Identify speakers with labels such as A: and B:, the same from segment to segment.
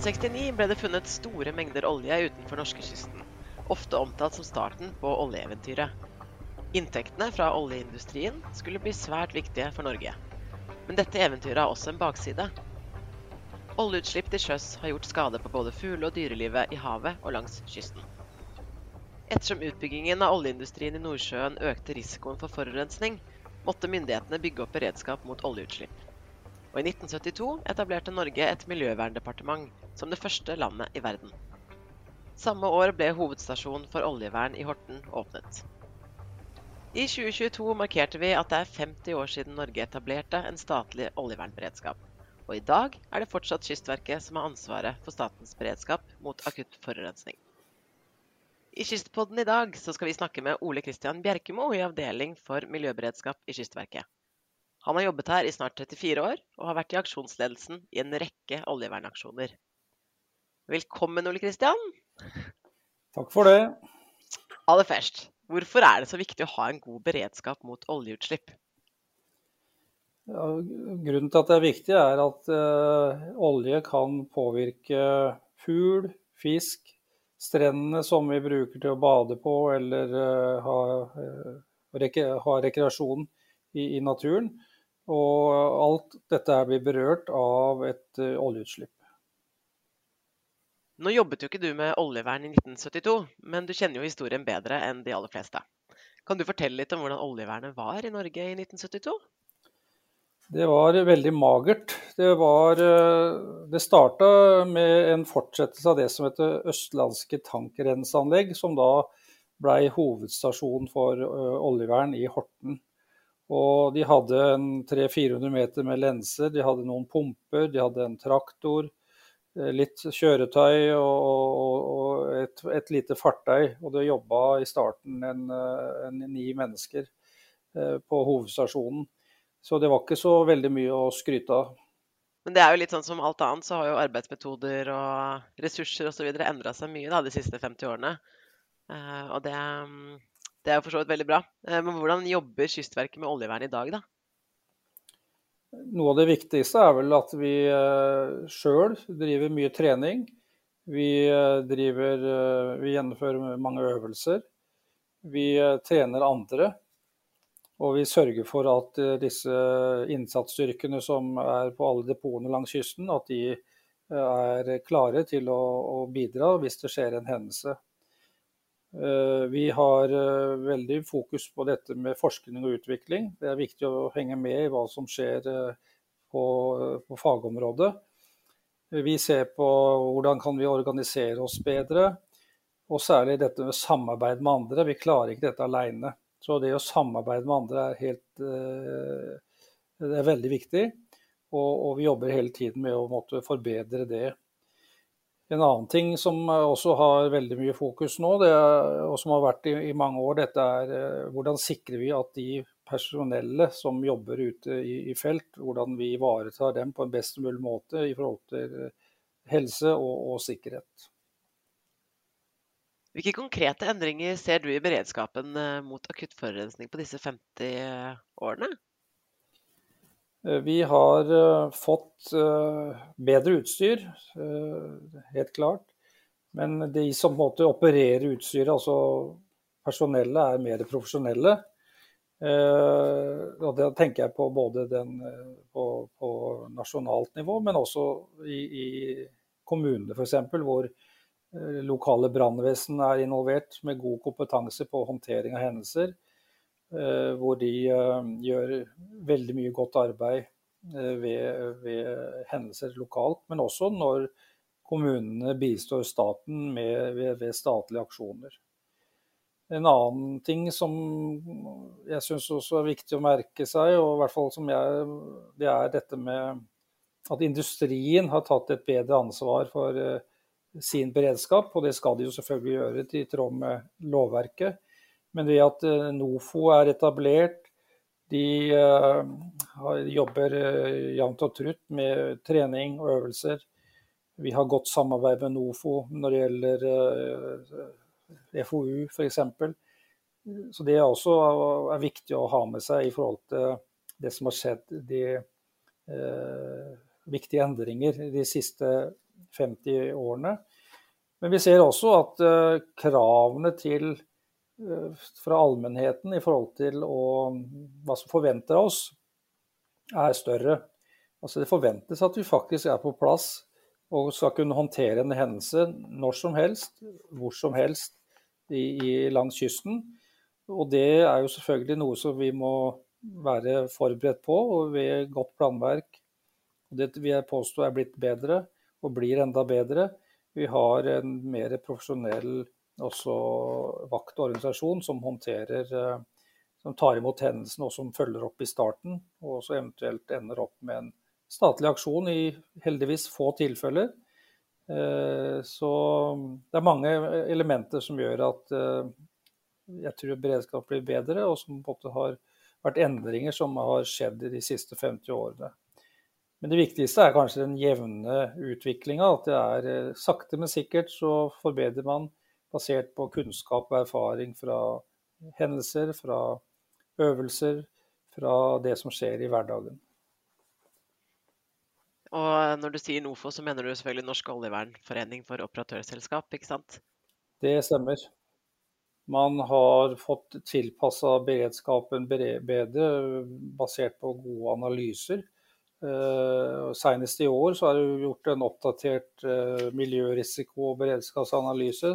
A: 1969 ble det funnet store mengder olje utenfor norskekysten, ofte omtalt som starten på oljeeventyret. Inntektene fra oljeindustrien skulle bli svært viktige for Norge. Men dette eventyret har også en bakside. Oljeutslipp til sjøs har gjort skade på både fugle- og dyrelivet i havet og langs kysten. Ettersom utbyggingen av oljeindustrien i Nordsjøen økte risikoen for forurensning, måtte myndighetene bygge opp beredskap mot oljeutslipp. Og i 1972 etablerte Norge et miljøverndepartement som det første landet i verden. Samme år ble hovedstasjonen for oljevern i Horten åpnet. I 2022 markerte vi at det er 50 år siden Norge etablerte en statlig oljevernberedskap. Og i dag er det fortsatt Kystverket som har ansvaret for statens beredskap mot akutt forurensning. I Kystpodden i dag skal vi snakke med Ole Kristian Bjerkemo i avdeling for miljøberedskap i Kystverket. Han har jobbet her i snart 34 år, og har vært i aksjonsledelsen i en rekke oljevernaksjoner. Velkommen, Ole Kristian.
B: Takk for det.
A: Aller først, Hvorfor er det så viktig å ha en god beredskap mot oljeutslipp?
B: Ja, grunnen til at det er viktig, er at uh, olje kan påvirke fugl, fisk, strendene som vi bruker til å bade på eller uh, ha, uh, reke, ha, rekreasjon i, i, naturen. Og alt dette blir berørt av et oljeutslipp.
A: Nå jobbet jo ikke du med oljevern i 1972, men du kjenner jo historien bedre enn de aller fleste. Kan du fortelle litt om hvordan oljevernet var i Norge i 1972?
B: Det var veldig magert. Det, var, eh, det starta med en fortsettelse av det som heter Østlandske tankrenseanlegg, som da blei hovedstasjon for eh, oljevern i Horten. Og de hadde 300-400 meter med lenser, de hadde noen pumper, de hadde en traktor. Eh, litt kjøretøy og, og et, et, lite fartøy. Og det jobba i starten en, eh, en, ni mennesker eh, på hovedstasjonen. Så det var ikke så veldig mye å skryte av.
A: Men det er jo litt sånn som alt annet, så har jo arbeidsmetoder og ressurser osv. endra seg mye da, de siste 50 årene. Og det, det er jo for så vidt veldig bra. Men hvordan jobber Kystverket med oljevern i dag, da?
B: Noe av det viktigste er vel at vi eh, sjøl driver mye trening. Vi, eh, driver, eh, vi gjennomfører mange øvelser. Vi trener andre. Og vi sørger for at disse innsatsstyrkene som er på alle depotene langs kysten, at de er klare til å, å bidra hvis det skjer en hendelse. Eh, vi har eh, veldig fokus på dette med forskning og utvikling. Det er viktig å henge med i hva som skjer eh, på, på fagområdet. Vi ser på hvordan kan vi organisere oss bedre, og særlig dette med samarbeid med andre. Vi klarer ikke dette alene. Så det å samarbeide med andre er, helt, er veldig viktig. Og, og, vi jobber hele tiden med å måtte forbedre det. En annen ting som også har veldig mye fokus nå, er, og som har vært i, i, mange år, dette er eh, hvordan sikrer vi at de personellet som jobber ute i, i, felt, hvordan vi ivaretar dem på en best mulig måte i forhold til eh, helse og, og sikkerhet.
A: Hvilke konkrete endringer ser du i beredskapen eh, mot akutt forurensning på disse 50 årene?
B: Eh, vi har uh, fått uh, bedre utstyr, helt klart. Men de som måtte operere utstyret, altså personellet, er mer profesjonelle. og Da tenker jeg på både den, på, på nasjonalt nivå, men også i, i kommunene f.eks., hvor lokale brannvesen er involvert med god kompetanse på håndtering av hendelser. Eh, hvor de eh, gjør veldig mye godt arbeid eh, ved, ved hendelser lokalt, men også når kommunene bistår staten med, ved, ved, statlige aksjoner. En annen ting som jeg syns også er viktig å merke seg, og i hvert fall som jeg, det er dette med at industrien har tatt et bedre ansvar for sin beredskap, og det skal de jo selvfølgelig gjøre i tråd med lovverket. Men det at eh, NOFO er etablert, de uh, jobber uh, jevnt og trutt med trening og øvelser. Vi har godt samarbeid med NOFO når det gjelder FoU f.eks. Så det er også er viktig å ha med seg i forhold til det som har skjedd. De viktige endringer de siste 50 årene. Men vi ser også at kravene til, fra allmennheten i forhold til å, hva som forventer av oss, er større. Altså Det forventes at vi faktisk er på plass og skal kunne håndtere en hendelse når som helst, hvor som helst i, i, langs kysten. Og det er jo selvfølgelig noe som vi må være forberedt på og ved godt planverk. Det vil jeg påstå er blitt bedre og blir enda bedre. Vi har en mer profesjonell også vaktorganisasjon som håndterer eh, som tar imot hendelsen og som følger opp i starten, og så eventuelt ender opp med en statlig aksjon i heldigvis få tilfeller. Eh, så det er mange elementer som gjør at eh, jeg tror beredskap blir bedre, og som har vært endringer som har skjedd i de siste 50 årene. Men det viktigste er kanskje den jevne utviklinga. At det er sakte, men sikkert så forbedrer man basert på kunnskap og erfaring fra hendelser, fra øvelser, fra det som skjer i hverdagen.
A: Og når du sier NOFO, så mener du selvfølgelig Norsk oljevernforening for operatørselskap, ikke sant?
B: Det stemmer. Man har fått tilpassa beredskapen bedre basert på gode analyser. Uh, Senest i år så er det gjort en oppdatert uh, miljørisiko- og beredskapsanalyse,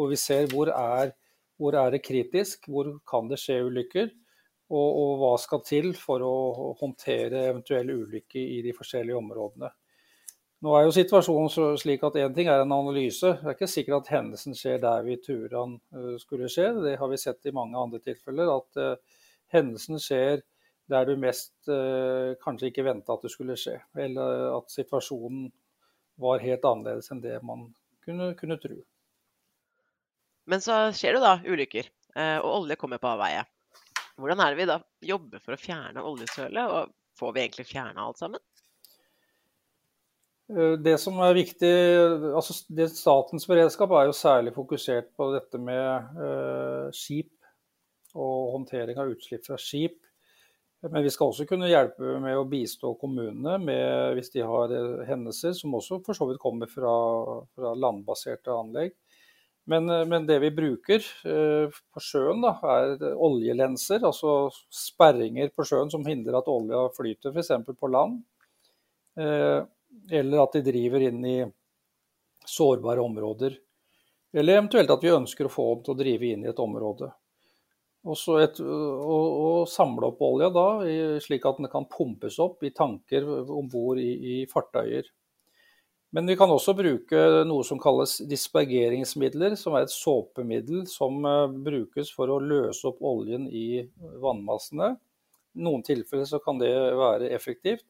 B: hvor vi ser hvor er, hvor er det kritisk, hvor kan det skje ulykker, og, og, hva skal til for å håndtere eventuelle ulykker i de forskjellige områdene. Nå er jo situasjonen slik at Én ting er en analyse. Det er ikke sikkert at hendelsen skjer der vi turer han eh, skulle skje. Det har vi sett i mange andre tilfeller. At uh, hendelsen skjer der du mest uh, kanskje ikke venta at det skulle skje. Eller at situasjonen var helt annerledes enn det man kunne, kunne tro.
A: Men så skjer det da ulykker, og olje kommer på avveie. Hvordan er det vi da jobber for å fjerne oljesølet, og får vi egentlig fjerna alt sammen?
B: Eh, det som er viktig, altså Statens beredskap er jo særlig fokusert på dette med uh, skip og håndtering av utslipp fra skip. Men vi skal også kunne hjelpe med å bistå kommunene med, hvis de har eh, hendelser, som også for så vidt kommer fra, fra landbaserte anlegg. Men, eh, men, det vi bruker eh, på sjøen, da, er oljelenser, altså sperringer på sjøen som hindrer at olja flyter f.eks. på land. Eh, eller at de driver inn i sårbare områder. Eller eventuelt at vi ønsker å få dem til å drive inn i et område. Og, et, og, og samle opp olja da, slik at den kan pumpes opp i tanker om bord i, i fartøyer. Men vi kan også bruke noe som kalles dispergeringsmidler, som er et såpemiddel som eh, brukes for å løse opp oljen i vannmassene. I noen tilfeller så kan det være effektivt,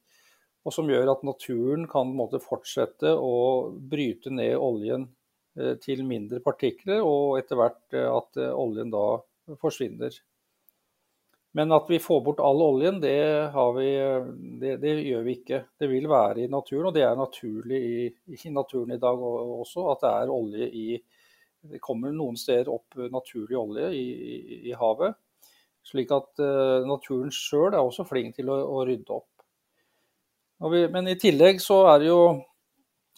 B: og som gjør at naturen kan måte, fortsette å bryte ned oljen eh, til mindre partikler, og etter hvert eh, at oljen da forsvinner. Men at vi får bort all oljen, det, vi, det, det, gjør vi ikke. Det vil være i naturen, og det er naturlig i, i naturen i dag også at det er olje i Det kommer noen steder opp naturlig olje i, i, i havet. Slik at uh, naturen sjøl er også flink til å, å rydde opp. Vi, men i tillegg så er det jo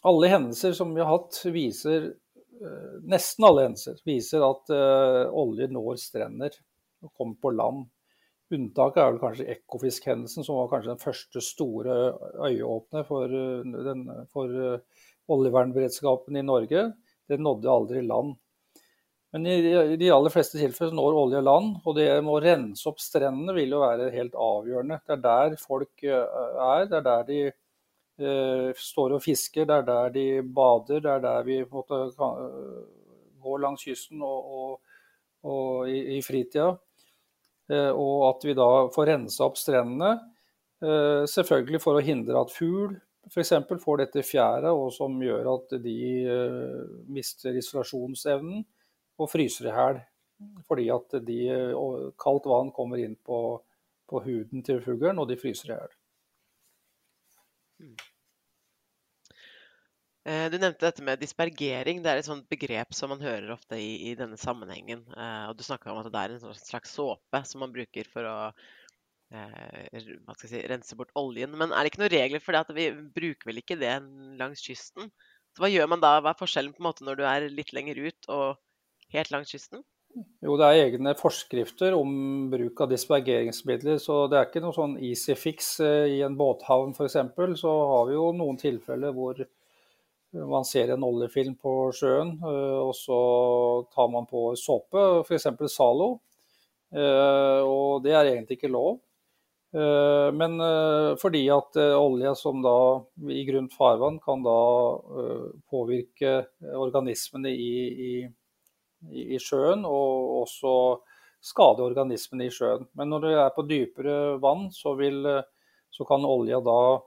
B: Alle hendelser som vi har hatt, viser uh, Nesten alle hendelser viser at uh, olje når strender og kommer på land. Unntaket er vel kanskje Ekofisk-hendelsen, som var kanskje den første store øyeåpner for, den, for oljevernberedskapen i Norge. Det nådde aldri land. Men i de aller fleste tilfeller når olje land, og det med å rense opp strendene vil jo være helt avgjørende. Det er der folk er, det er der de eh, står og fisker, det er der de bader, det er der vi måtte, går langs kysten og, og, og i, i fritida. Eh, og at vi da får rensa opp strendene. Eh, selvfølgelig for å hindre at fugl f.eks. får dette fjæret, og som gjør at de eh, mister isolasjonsevnen og fryser i hæl. Fordi at de, kaldt vann kommer inn på, på huden til fuglen, og de fryser i hjel.
A: Eh, du nevnte dette med dispergering. Det er et sånt begrep som man hører ofte i, i denne sammenhengen. Eh, og du snakka om at det er en slags såpe som man bruker for å eh, si, rense bort oljen. Men er det ikke noen regler for det at vi bruker vel ikke det langs kysten? Så hva gjør man da? Hva er forskjellen på en måte når du er litt lenger ut og helt langs kysten?
B: Jo, det er egne forskrifter om bruk av dispergeringsmidler. Så det er ikke noe sånn easy fix. Eh, I en båthavn f.eks. så har vi jo noen tilfeller hvor man ser en oljefilm på sjøen, eh, og så tar man på såpe, f.eks. Zalo. Eh, og det er egentlig ikke lov. Men fordi at olje som da i grunt farvann kan da påvirke organismene i, i i, sjøen, og også skade organismene i sjøen. Men når det er på dypere vann, så, vil, så kan olja da eh,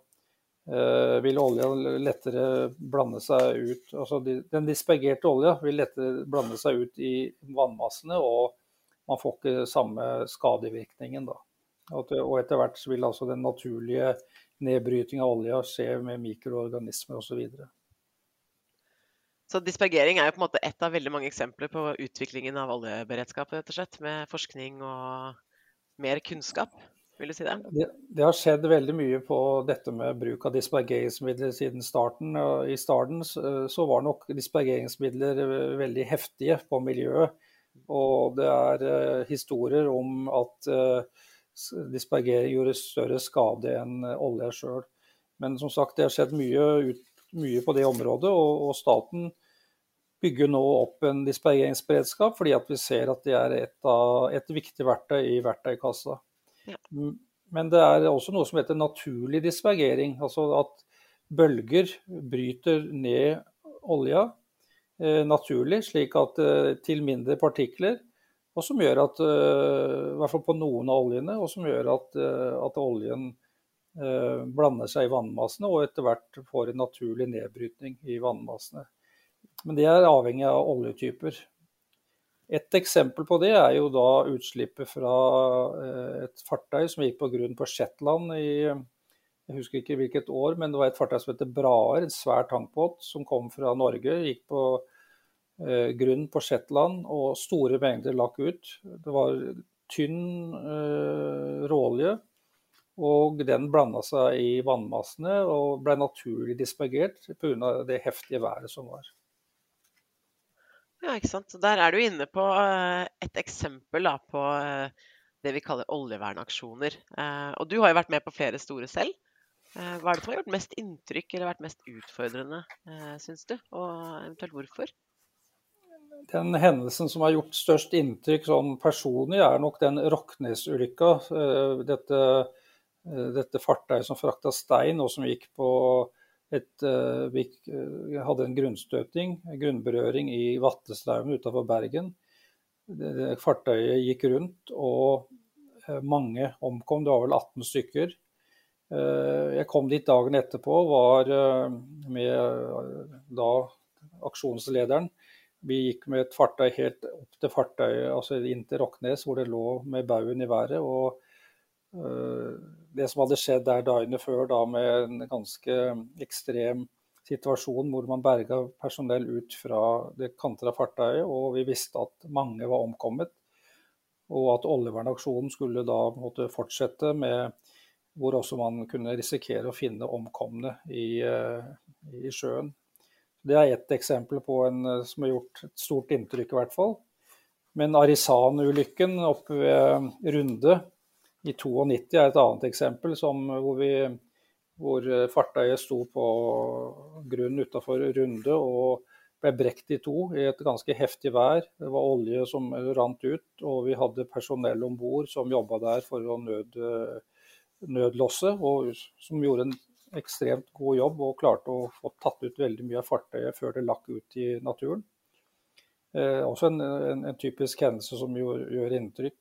B: vil olja lettere blande seg ut altså Den dispergerte olja vil lettere blande seg ut i vannmassene, og man får ikke samme skadevirkningen. da. Og etter hvert vil altså den naturlige nedbryting av olja skje med mikroorganismer osv.
A: Så dispergering er jo på en måte ett av veldig mange eksempler på utviklingen av oljeberedskap, rett og slett, med forskning og mer kunnskap. Vil du si det?
B: det? det? har skjedd veldig mye på dette med bruk av dispergeringsmidler siden starten. I starten så var nok dispergeringsmidler veldig heftige på miljøet. Og det er eh, historier om at eh, dispergering gjorde større skade enn olje sjøl. Men som sagt, det har skjedd mye ut mye på det området. Og, og staten bygger nå opp en dispergeringsberedskap fordi at vi ser at det er et, av, et viktig verktøy i verktøykassa. Ja. Men det er også noe som heter naturlig dispergering. Altså at bølger bryter ned olja eh, naturlig, slik at eh, til mindre partikler. Og som gjør at, eh, i hvert fall på noen av oljene, og som gjør at, eh, at oljen blander seg i vannmassene og etter hvert får en naturlig nedbrytning i vannmassene. Men det er avhengig av oljetyper. Et eksempel på det er jo da utslippet fra eh, et fartøy som gikk på grunn på Shetland i jeg husker ikke hvilket år, men det var et fartøy som heter Braer, en svær tankbåt som kom fra Norge. Gikk på eh, grunn på Shetland, og store mengder lakk ut. Det var tynn eh, råolje og den blanda seg i vannmassene og ble naturlig dispergert pga. det heftige været som var.
A: Ja, ikke sant. Der er du inne på eh, et eksempel da, på eh, det vi kaller oljevernaksjoner. Eh, og du har jo vært med på flere store selv. Hva er det som har gjort mest inntrykk eller vært mest utfordrende, syns du? Og eventuelt hvorfor?
B: Den hendelsen som har gjort størst inntrykk sånn personlig, er nok den Roknes-ulykka. Dette dette fartøyet som frakta stein, og som gikk på et uh, hadde en grunnstøting, en grunnberøring i Vatlestraumen utenfor Bergen. Fartøyet gikk rundt, og uh, mange omkom. Det var vel 18 stykker. Jeg kom dit dagen etterpå, var med da aksjonslederen. Vi gikk med et fartøy helt opp til fartøyet, altså inn til Rocknes, hvor det lå med baugen i været. og det som hadde skjedd der dagene før, da med en ganske ekstrem situasjon hvor man berga personell ut fra det kantra fartøyet, og vi visste at mange var omkommet. Og at oljevernaksjonen skulle da måtte fortsette med hvor også man kunne risikere å finne omkomne i, eh, i sjøen. Det er ett eksempel på en eh, som har gjort et stort inntrykk, i hvert fall. Men Arisan-ulykken oppe ved Runde i 92 er et annet eksempel som, hvor, vi, hvor, fartøyet sto på grunn utafor Runde og ble brekt i to i et ganske heftig vær. Det var olje som rant ut, og vi hadde personell om bord som jobba der for å nød, nødlosse, og som gjorde en ekstremt god jobb og klarte å få tatt ut veldig mye av fartøyet før det lakk ut i naturen. Eh, også en, en, en, typisk hendelse som gjør, gjør inntrykk.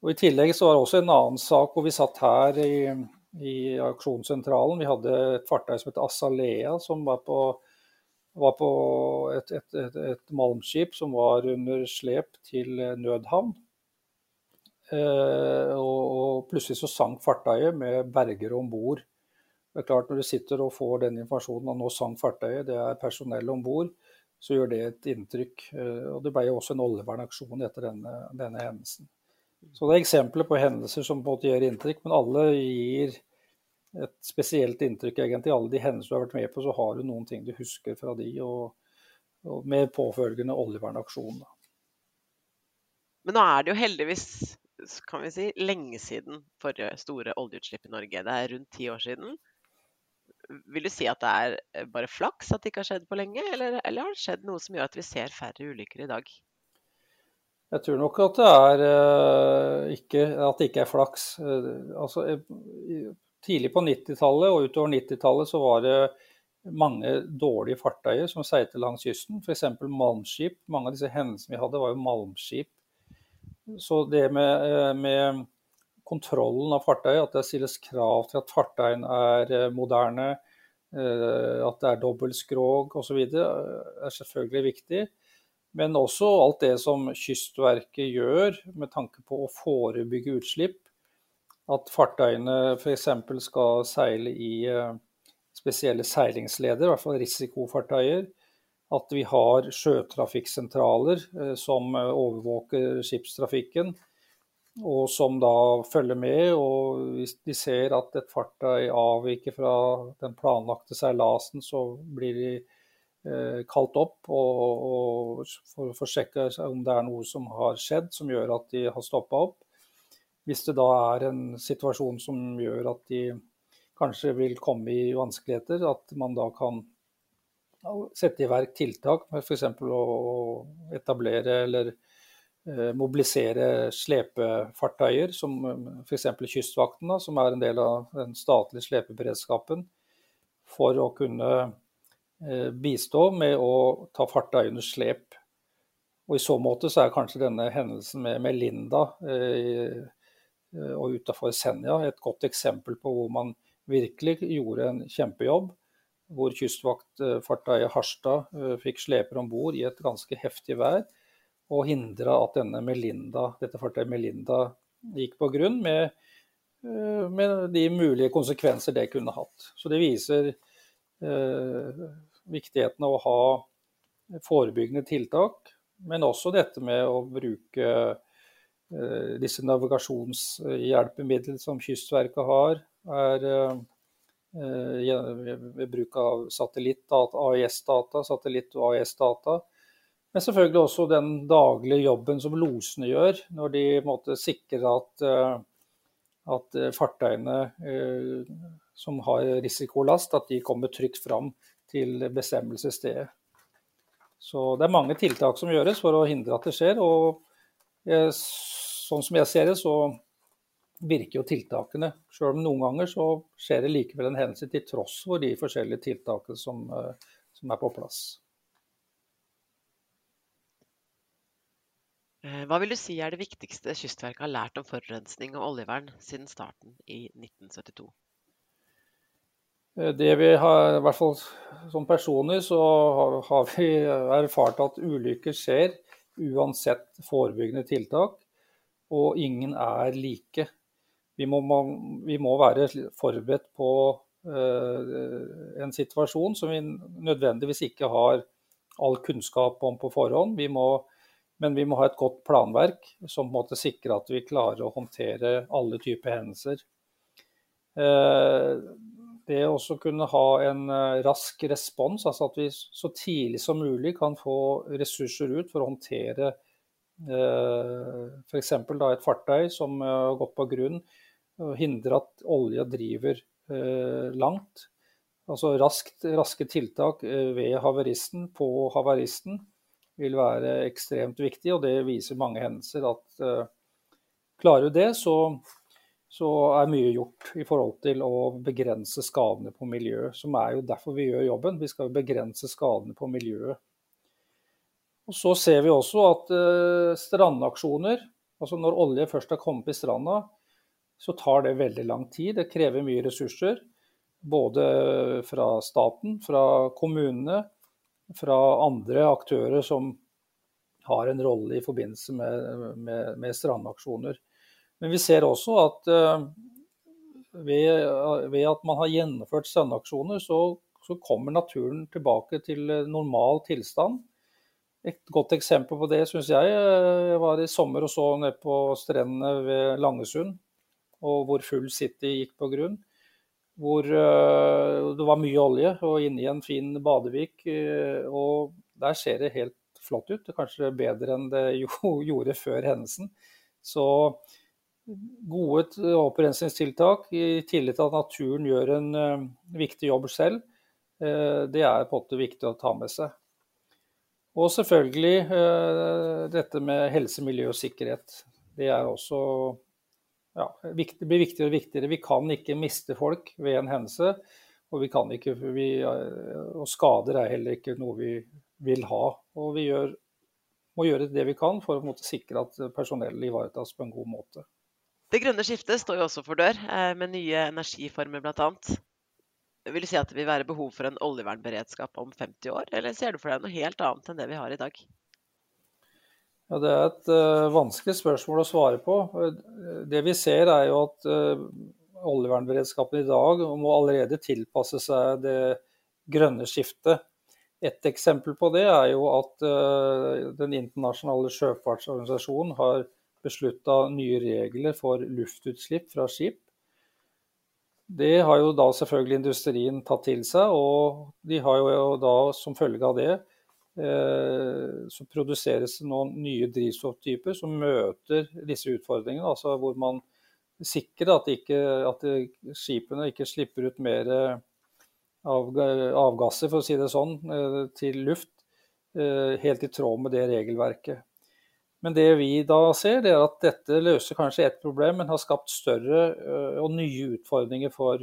B: Og I tillegg så var det også en annen sak hvor vi satt her i, i aksjonssentralen. Vi hadde et fartøy som het Assalea, som var på, var på et, et, et, et, malmskip som var under slep til nødhavn. Eh, og, og, plutselig så sank fartøyet med bergere om bord. Det er klart Når du sitter og får den informasjonen at nå sank fartøyet, det er personell om bord, så gjør det et inntrykk. Eh, og Det ble jo også en oljevernaksjon etter denne, denne hendelsen. Så det er eksempler på hendelser som på en måte gjør inntrykk, men alle gir et spesielt inntrykk egentlig. Alle de hendelser du har vært med på, så har du noen ting du husker fra de, og, og med påfølgende oljevernaksjon.
A: Men nå er det jo heldigvis kan vi si, lenge siden forrige store oljeutslipp i Norge. Det er rundt ti år siden. Vil du si at det er bare flaks at det ikke har skjedd på lenge, eller, eller har det skjedd noe som gjør at vi ser færre ulykker i dag?
B: Jeg tror nok at det er uh, ikke, at det ikke er flaks. Uh, altså, tidlig på 90-tallet og utover 90-tallet så var det mange dårlige fartøyer som seilte langs kysten. F.eks. malmskip. Mange av disse hendelsene vi hadde, var jo malmskip. Så det med, uh, med kontrollen av fartøyet, at det stilles krav til at fartøyene er moderne, at det er dobbelt skrog osv., er selvfølgelig viktig. Men også alt det som Kystverket gjør med tanke på å forebygge utslipp. At fartøyene f.eks. skal seile i eh, spesielle seilingsleder, i hvert fall risikofartøyer. At vi har sjøtrafikksentraler eh, som eh, overvåker skipstrafikken, og som da følger med. Og hvis de ser at et fartøy avviker fra den planlagte seilasen, så blir de kalt opp og, og for, for å sjekke om det er noe som har skjedd som gjør at de har stoppa opp. Hvis det da er en situasjon som gjør at de kanskje vil komme i vanskeligheter, at man da kan sette i verk tiltak med f.eks. å etablere eller eh, mobilisere slepefartøyer, som f.eks. Kystvakten, da, som er en del av den statlige slepeberedskapen, for å kunne Eh, bistå med å ta farta under slep. Og I så måte så er kanskje denne hendelsen med Melinda eh, eh, og utafor Senja et godt eksempel på hvor man virkelig gjorde en kjempejobb. Hvor kystvaktfartøyet Harstad fikk sleper om bord i et ganske heftig vær. Og hindra at denne Melinda, dette fartøyet Melinda gikk på grunn, med, med de mulige konsekvenser det kunne hatt. Så det viser viktigheten av å ha forebyggende tiltak, men også dette med å bruke eh, disse navigasjonshjelpemidlene som Kystverket har, er eh, ved bruk av satellittdata, AIS-data, satellitt- og AIS-data. Men selvfølgelig også den daglige jobben som losene gjør, når de måtte sikre at, eh, at fartøyene som har risikolast, at de kommer trygt fram til bestemmelsesstedet. Så det er mange tiltak som gjøres for å hindre at det skjer. Og jeg, sånn som jeg ser det, så virker jo tiltakene. Selv om noen ganger så skjer det likevel en hendelse til tross for de forskjellige tiltakene som, eh, som er på plass.
A: Eh, hva vil du si er det viktigste Kystverket har lært om forurensning og oljevern siden starten i 1972?
B: Eh, det vi har, i hvert fall som personer, så har, vi erfart at ulykker skjer uansett forebyggende tiltak, og ingen er like. Vi må, vi må være forberedt på uh, en situasjon som vi nødvendigvis ikke har all kunnskap om på forhånd. Vi må, men vi må ha et godt planverk som måte sikrer at vi klarer å håndtere alle typer hendelser. Det å kunne ha en eh, rask respons, altså at vi så tidlig som mulig kan få ressurser ut for å håndtere eh, f.eks. et fartøy som eh, har gått på grunn, og hindre at olja driver langt. Altså raskt, raske tiltak ved havaristen, på havaristen, vil være ekstremt viktig, og det viser mange hendelser at klarer du det, så så er mye gjort i forhold til å begrense skadene på miljøet. Som er jo derfor vi gjør jobben. Vi skal jo begrense skadene på miljøet. Og Så ser vi også at eh, strandaksjoner, altså når olje først har kommet i stranda, så tar det veldig lang tid. Det krever mye ressurser. Både fra staten, fra kommunene, fra andre aktører som har en rolle i forbindelse med, med, med strandaksjoner. Men vi ser også at eh, ved, ved at man har gjennomført strandaksjoner, så, så, kommer naturen tilbake til normal tilstand. Et godt eksempel på det syns jeg jeg eh, var i sommer og så ned på strendene ved Langesund, og hvor Full City gikk på grunn. hvor det var mye olje, og inne i en fin badevik. Og der ser det helt flott ut. Kanskje bedre enn det gjorde før hendelsen. Så gode opprensningstiltak i tillit til at naturen gjør en viktig jobb selv, det er på en måte viktig å ta med seg. Og selvfølgelig eh, dette med helse, miljø og sikkerhet. Det er også ja, viktig, blir viktigere og viktigere. Vi kan ikke miste folk ved en hendelse. Og, ikke, vi, og skader er heller ikke noe vi vil ha. Og vi gjør, må gjøre det vi kan for å sikre at personellet ivaretas på en god måte.
A: Det grønne skiftet står jo også for dør, eh, med nye energiformer bl.a. Vil du si at det vil være behov for en oljevernberedskap om 50 år, eller ser du for deg noe helt annet enn det vi har i dag?
B: Ja, Det er et uh, vanskelig spørsmål å svare på. Det vi ser er jo at uh, oljevernberedskapen i dag må allerede tilpasse seg det grønne skiftet. Et eksempel på det er jo at uh, Den internasjonale sjøfartsorganisasjonen har beslutta nye regler for luftutslipp fra skip. Det har jo da selvfølgelig industrien tatt til seg, og de har jo da som følge av det eh, så produseres det noen nye drivstofftyper som møter disse utfordringene. Altså hvor man sikrer at, ikke, at skipene ikke slipper ut mer av, avgasser, for å si det sånn, eh, til luft. Eh, helt i tråd med det regelverket. Men det vi da ser, det er at dette løser kanskje ett problem, men har skapt større øh, og nye utfordringer for,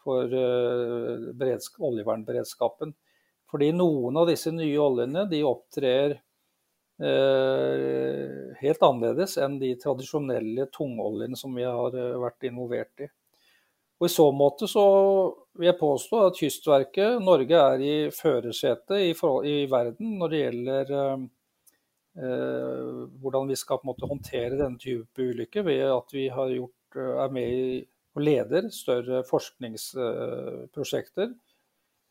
B: for øh, oljevernberedskapen. Fordi noen av disse nye oljene de opptrer eh, helt annerledes enn de tradisjonelle tungoljene som vi har vært involvert i. Og I så måte så vil jeg påstå at Kystverket, Norge er i førersetet i, i, verden når det gjelder Eh, hvordan vi skal på en måte håndtere denne type ulykker ved at vi gjort, eh, er med i, og leder større forskningsprosjekter.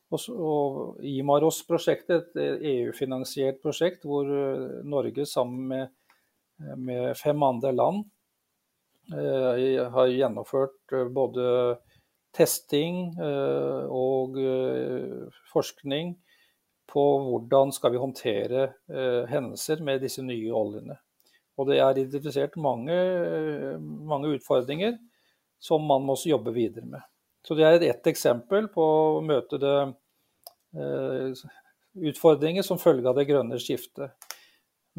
B: Og, IMAROS-prosjektet, et EU-finansiert prosjekt hvor eh, Norge sammen med, med fem andre land eh, har gjennomført både testing eh, og eh, forskning på hvordan skal vi håndtere eh, hendelser med disse nye oljene. Og det er identifisert mange, mange, utfordringer som man må jobbe videre med. Så det er ett eksempel på å møte det, eh, utfordringer som følge av det grønne skiftet.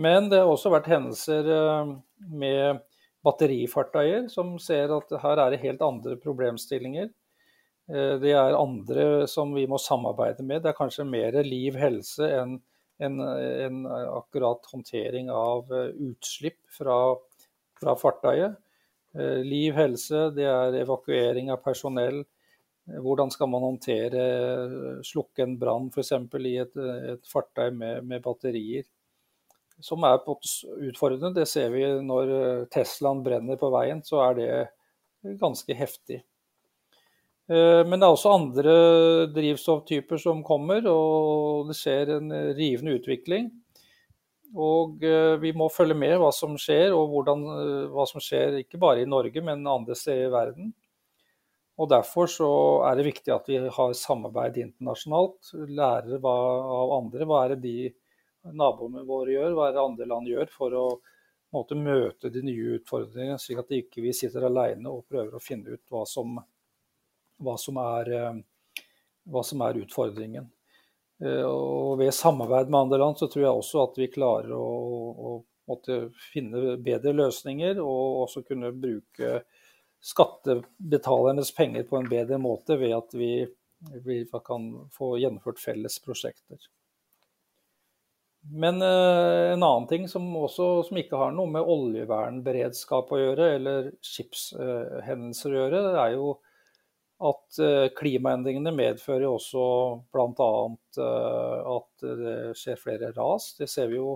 B: Men det har også vært hendelser eh, med batterifartøyer som ser at her er det helt andre problemstillinger. Eh, det er andre som vi må samarbeide med. Det er kanskje mer liv, helse enn en, en akkurat håndtering av eh, utslipp fra, fra fartøyet. Eh, liv, helse, det er evakuering av personell. Hvordan skal man håndtere, slukke en brann f.eks. i et, et fartøy med, med, batterier. Som er utfordrende. Det ser vi når Teslaen brenner på veien, så er det ganske heftig. Eh, men det er også andre drivstofftyper som kommer, og det skjer en rivende utvikling. Og eh, vi må følge med hva som skjer, og hvordan, eh, hva som skjer ikke bare i Norge, men andre steder i verden. Og Derfor så er det viktig at vi har samarbeid internasjonalt. Lærer hva, av andre. Hva er det de naboene våre gjør, hva er det andre land gjør for å måte, møte de nye utfordringene, slik at vi ikke sitter alene og prøver å finne ut hva som hva som er, eh, hva som er utfordringen. Eh, og ved samarbeid med andre land så tror jeg også at vi klarer å, å finne bedre løsninger, og også kunne bruke skattebetalernes penger på en bedre måte ved at vi, vi kan få gjennomført felles prosjekter. Men eh, en annen ting som, også, som ikke har noe med oljevernberedskap å gjøre, eller skipshendelser å gjøre, det er jo at eh, klimaendringene medfører også bl.a. Eh, at det skjer flere ras. Det ser vi jo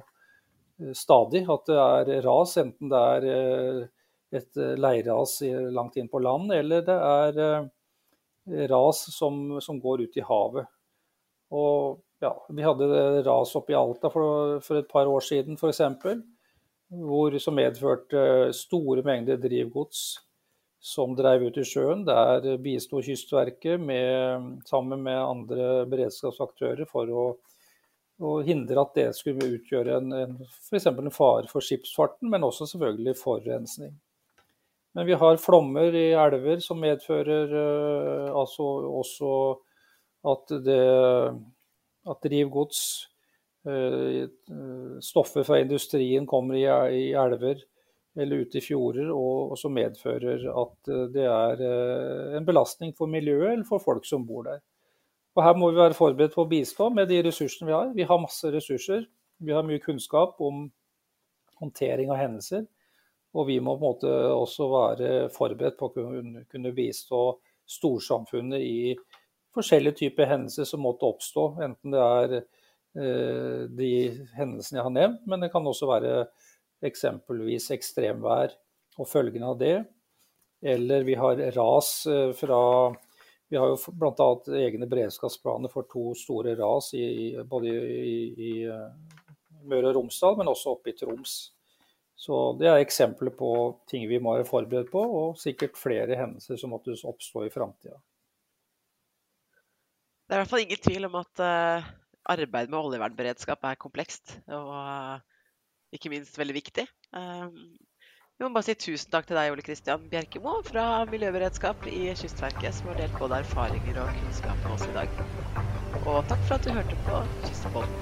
B: eh, stadig, at det er ras, enten det er et leirras langt inn på land, eller det er ras som, som går ut i havet. Og ja, Vi hadde ras oppe i Alta for, for et par år siden f.eks., som medførte store mengder drivgods som dreiv ut i sjøen. Der bisto Kystverket med, sammen med andre beredskapsaktører for å, å, hindre at det skulle utgjøre en, en, f.eks. en fare for skipsfarten, men også selvfølgelig forurensning. Men vi har flommer i elver som medfører uh, altså også at, det, at drivgods, uh, stoffer fra industrien kommer i, i elver eller ute i fjorder, og, og som medfører at eh, det er eh, en belastning for miljøet eller for folk som bor der. Og Her må vi være forberedt på å bistå med de ressursene vi har. Vi har masse ressurser. Vi har mye kunnskap om håndtering av hendelser. Og vi må på en måte også være forberedt på å kunne, bistå storsamfunnet i forskjellige typer hendelser som måtte oppstå. Enten det er eh, de hendelsene jeg har nevnt, men det kan også være eksempelvis ekstremvær og følgene av det. Eller vi har ras eh, fra Vi har jo bl.a. egne beredskapsplaner for to store ras i, både i, i eh, Møre og Romsdal, men også oppe i Troms. Så Det er eksempler på ting vi må være forberedt på, og sikkert flere hendelser som måtte oppstå i framtida.
A: Det er i hvert fall ingen tvil om at uh, arbeid med oljevernberedskap er komplekst. Og ikke minst veldig viktig. Ehm, vi må bare si tusen takk til deg, Ole Kristian Bjerkemo fra Miljøberedskap i Kystverket, som har delt både erfaringer og kunnskap med oss i dag. Og takk for at du hørte på Kystpodden.